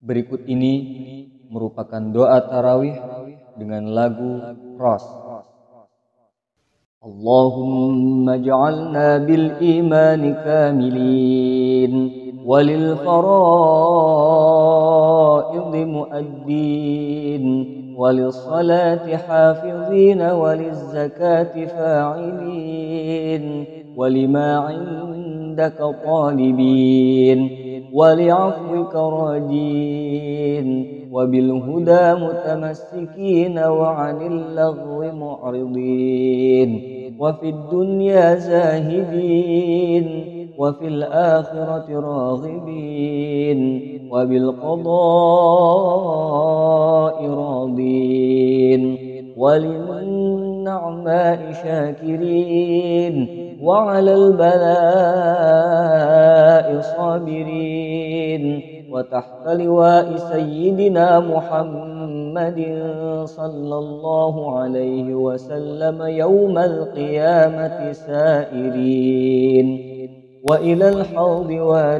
Berikut ini merupakan doa tarawih dengan lagu Ros. Allahumma ja'alna bil imani kamilin walil fara'id muaddin walil salati hafizin walil zakati fa'ilin walima 'indaka talibin ولعفوك راجين وبالهدى متمسكين وعن اللغو معرضين وفي الدنيا زاهدين وفي الآخرة راغبين وبالقضاء راضين وللنعماء شاكرين وعلى البلاء صابرين وتحت لواء سيدنا محمد صلى الله عليه وسلم يوم القيامة سائرين وإلى الحوض واردين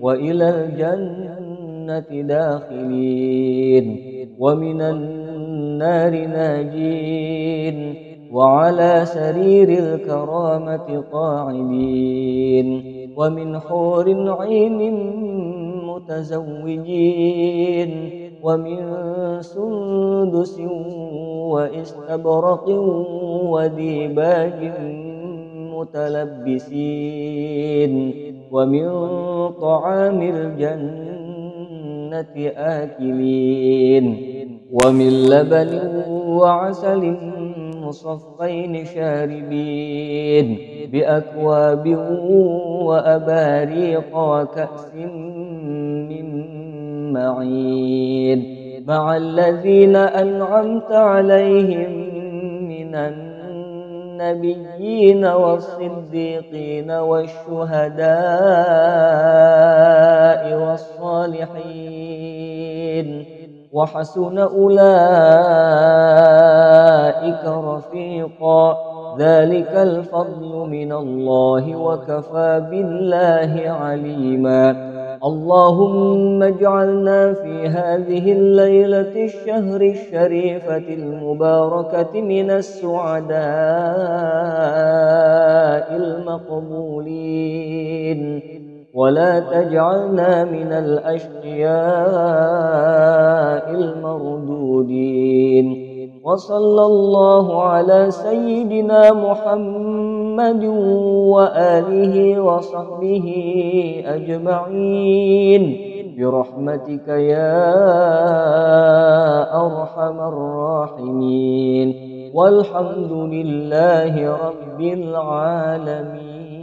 وإلى الجنة داخلين ومن النار ناجين وعلى سرير الكرامة قاعدين ومن حور عين متزوجين ومن سندس واستبرق وديباج متلبسين ومن طعام الجنة آكلين ومن لبن وعسل مصفين شاربين بأكواب وأباريق وكأس من معين مع الذين أنعمت عليهم من النبيين والصديقين والشهداء والصالحين. وحسن أولئك رفيقا. ذلك الفضل من الله وكفى بالله عليما. اللهم اجعلنا في هذه الليلة الشهر الشريفة المباركة من السعداء المقبولين. ولا تجعلنا من الأشقياء المردودين وصلى الله على سيدنا محمد وآله وصحبه أجمعين برحمتك يا أرحم الراحمين والحمد لله رب العالمين